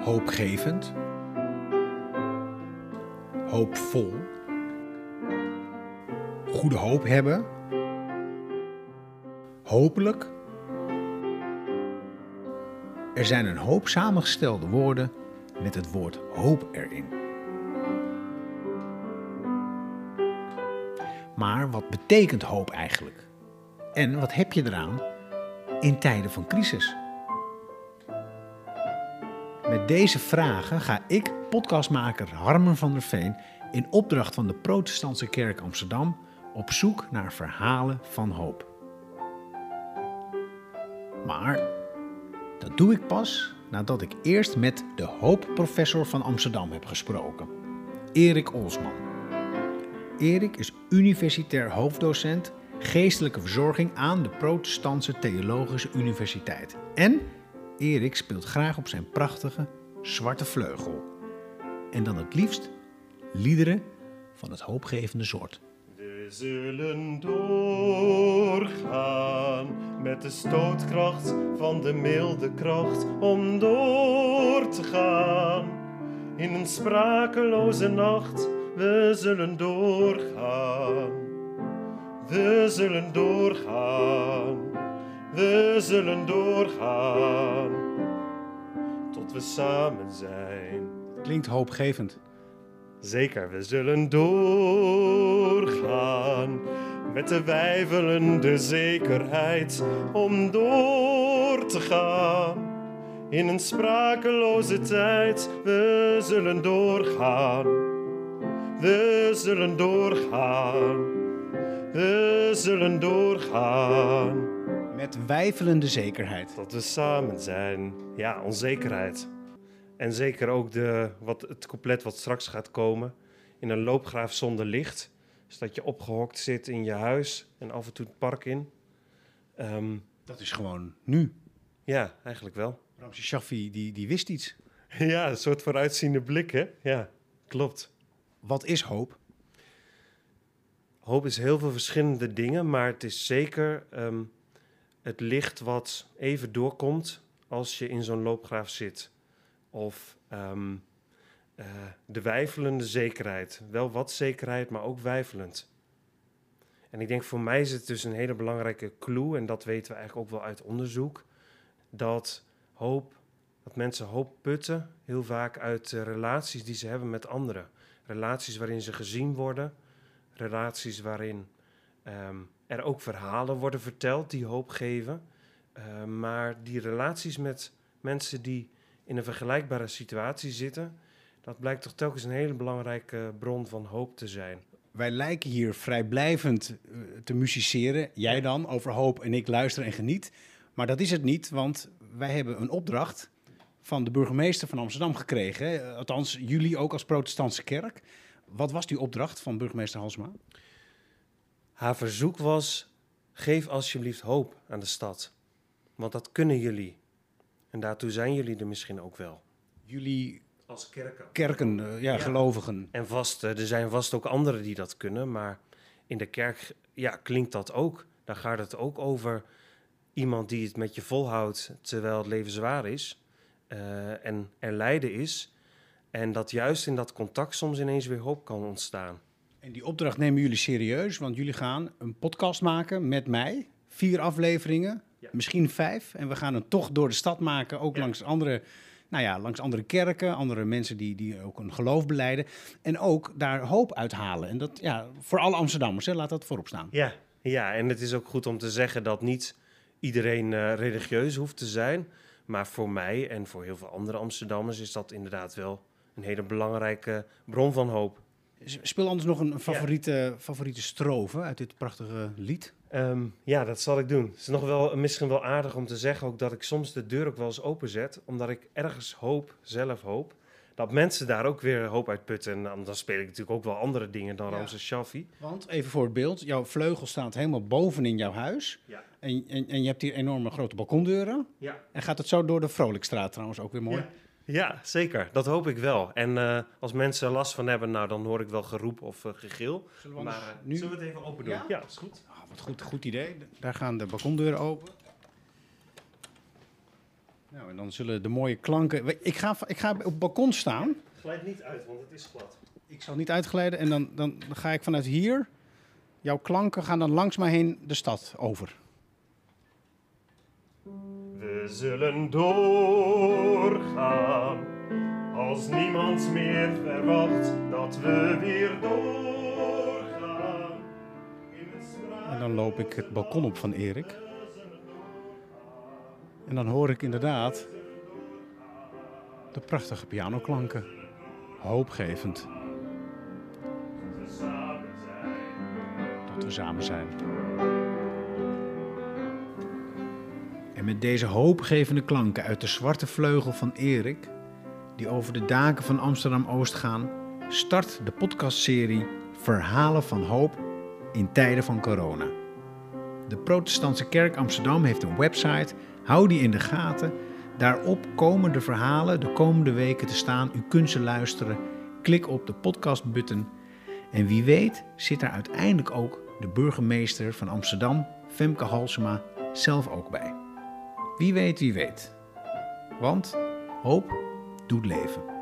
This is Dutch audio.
Hoopgevend. Hoopvol. Goede hoop hebben. Hopelijk. Er zijn een hoop samengestelde woorden met het woord hoop erin. Maar wat betekent hoop eigenlijk? En wat heb je eraan in tijden van crisis? Deze vragen ga ik, podcastmaker Harmen van der Veen, in opdracht van de Protestantse Kerk Amsterdam op zoek naar verhalen van hoop. Maar dat doe ik pas nadat ik eerst met de hoopprofessor van Amsterdam heb gesproken, Erik Olsman. Erik is universitair hoofddocent geestelijke verzorging aan de Protestantse Theologische Universiteit. En Erik speelt graag op zijn prachtige zwarte vleugel. En dan het liefst liederen van het hoopgevende soort. We zullen doorgaan met de stootkracht van de milde kracht om door te gaan. In een sprakeloze nacht, we zullen doorgaan. We zullen doorgaan. We zullen doorgaan. We samen zijn. Klinkt hoopgevend. Zeker, we zullen doorgaan met de wijvelende zekerheid om door te gaan. In een sprakeloze tijd, we zullen doorgaan. We zullen doorgaan. We zullen doorgaan. Met wijfelende zekerheid. Tot we samen zijn. Ja, onzekerheid. En zeker ook de, wat, het couplet wat straks gaat komen. In een loopgraaf zonder licht. Dus dat je opgehokt zit in je huis en af en toe het park in. Ehm, Dat is gewoon nu. ja, eigenlijk wel. Ramses Shaffi die, die wist iets. Ja, een soort vooruitziende blik, hè? Ja, klopt. Wat is hoop? Hoop is heel veel verschillende dingen, maar het is zeker ehm, het licht wat even doorkomt als je in zo'n loopgraaf zit. Of ehm, eh, de wijfelende zekerheid. Wel wat zekerheid, maar ook wijfelend. En ik denk voor mij is het dus een hele belangrijke clue, en dat weten we eigenlijk ook wel uit onderzoek, dat hoop, dat mensen hoop putten heel vaak uit relaties die ze hebben met anderen. Relaties waarin ze gezien worden, relaties waarin ehm, er ook verhalen worden verteld die hoop geven. Eh, maar die relaties met mensen die in een vergelijkbare situatie zitten, dat blijkt toch telkens een hele belangrijke bron van hoop te zijn. Wij lijken hier vrijblijvend eh, te musiceren. Jij dan over hoop en ik luister en geniet. Maar dat is het niet, want wij hebben een opdracht van de burgemeester van Amsterdam gekregen. hè. Althans, jullie ook als protestantse kerk. Wat was die opdracht van burgemeester Halsma? Haar verzoek was: geef alsjeblieft hoop aan de stad, want dat kunnen jullie. En daartoe zijn jullie er misschien ook wel. Jullie Als kerken. kerken, eh, ja, Ja. gelovigen. En vast, eh, er zijn vast ook anderen die dat kunnen, maar in de kerk ja, klinkt dat ook. Daar gaat het ook over iemand die het met je volhoudt terwijl het leven zwaar is eh, en er lijden is. En dat juist in dat contact soms ineens weer hoop kan ontstaan. En die opdracht nemen jullie serieus, want jullie gaan een podcast maken met mij. Vier afleveringen, Ja. misschien vijf. En we gaan een tocht door de stad maken, ook Ja. langs andere, nou ja, langs andere kerken, andere mensen die, die ook een geloof beleiden. En ook daar hoop uithalen. En dat, ja, voor alle Amsterdammers, hè, laat dat voorop staan. Ja, ja, en het is ook goed om te zeggen dat niet iedereen eh, religieus hoeft te zijn. Maar voor mij en voor heel veel andere Amsterdammers is dat inderdaad wel een hele belangrijke bron van hoop. Speel anders nog een favoriete, favoriete strofe uit dit prachtige lied. Ehm, ja, dat zal ik doen. Het is nog wel misschien wel aardig om te zeggen ook dat ik soms de deur ook wel eens openzet, omdat ik ergens hoop, zelf hoop, dat mensen daar ook weer hoop uit putten. En dan, dan speel ik natuurlijk ook wel andere dingen dan Ja. Ramses Shaffi. Want even voor het beeld, jouw vleugel staat helemaal boven in jouw huis. Ja. En, en, en je hebt hier enorme grote balkondeuren. Ja. En gaat het zo door de Vrolijkstraat trouwens ook weer mooi. Ja. Ja, zeker. Dat hoop ik wel. En eh, als mensen er last van hebben, nou, dan hoor ik wel geroep of eh, gegil. Zullen we Maar eh, nu... zullen we het even open doen? Ja? Ja, is goed. Ah, wat goed, goed idee. Daar gaan de balkondeuren open. Nou, en dan zullen de mooie klanken... Ik ga, ik ga op het balkon staan. Glijd niet uit, want het is glad. Ik zal niet uitglijden en dan, dan ga ik vanuit hier... Jouw klanken gaan dan langs mij heen de stad over. Zullen doorgaan als niemand meer verwacht dat we weer doorgaan. En dan loop ik het balkon op van Erik. En dan hoor ik inderdaad de prachtige pianoklanken. Hoopgevend dat we samen zijn. En met deze hoopgevende klanken uit de zwarte vleugel van Erik, die over de daken van Amsterdam-Oost gaan, start de podcastserie Verhalen van Hoop in tijden van corona. De Protestantse Kerk Amsterdam heeft een website, hou die in de gaten. Daarop komen de verhalen de komende weken te staan. U kunt ze luisteren. Klik op de podcastbutton. En wie weet zit daar uiteindelijk ook de burgemeester van Amsterdam, Femke Halsema, zelf ook bij. Wie weet, wie weet. Want hoop doet leven.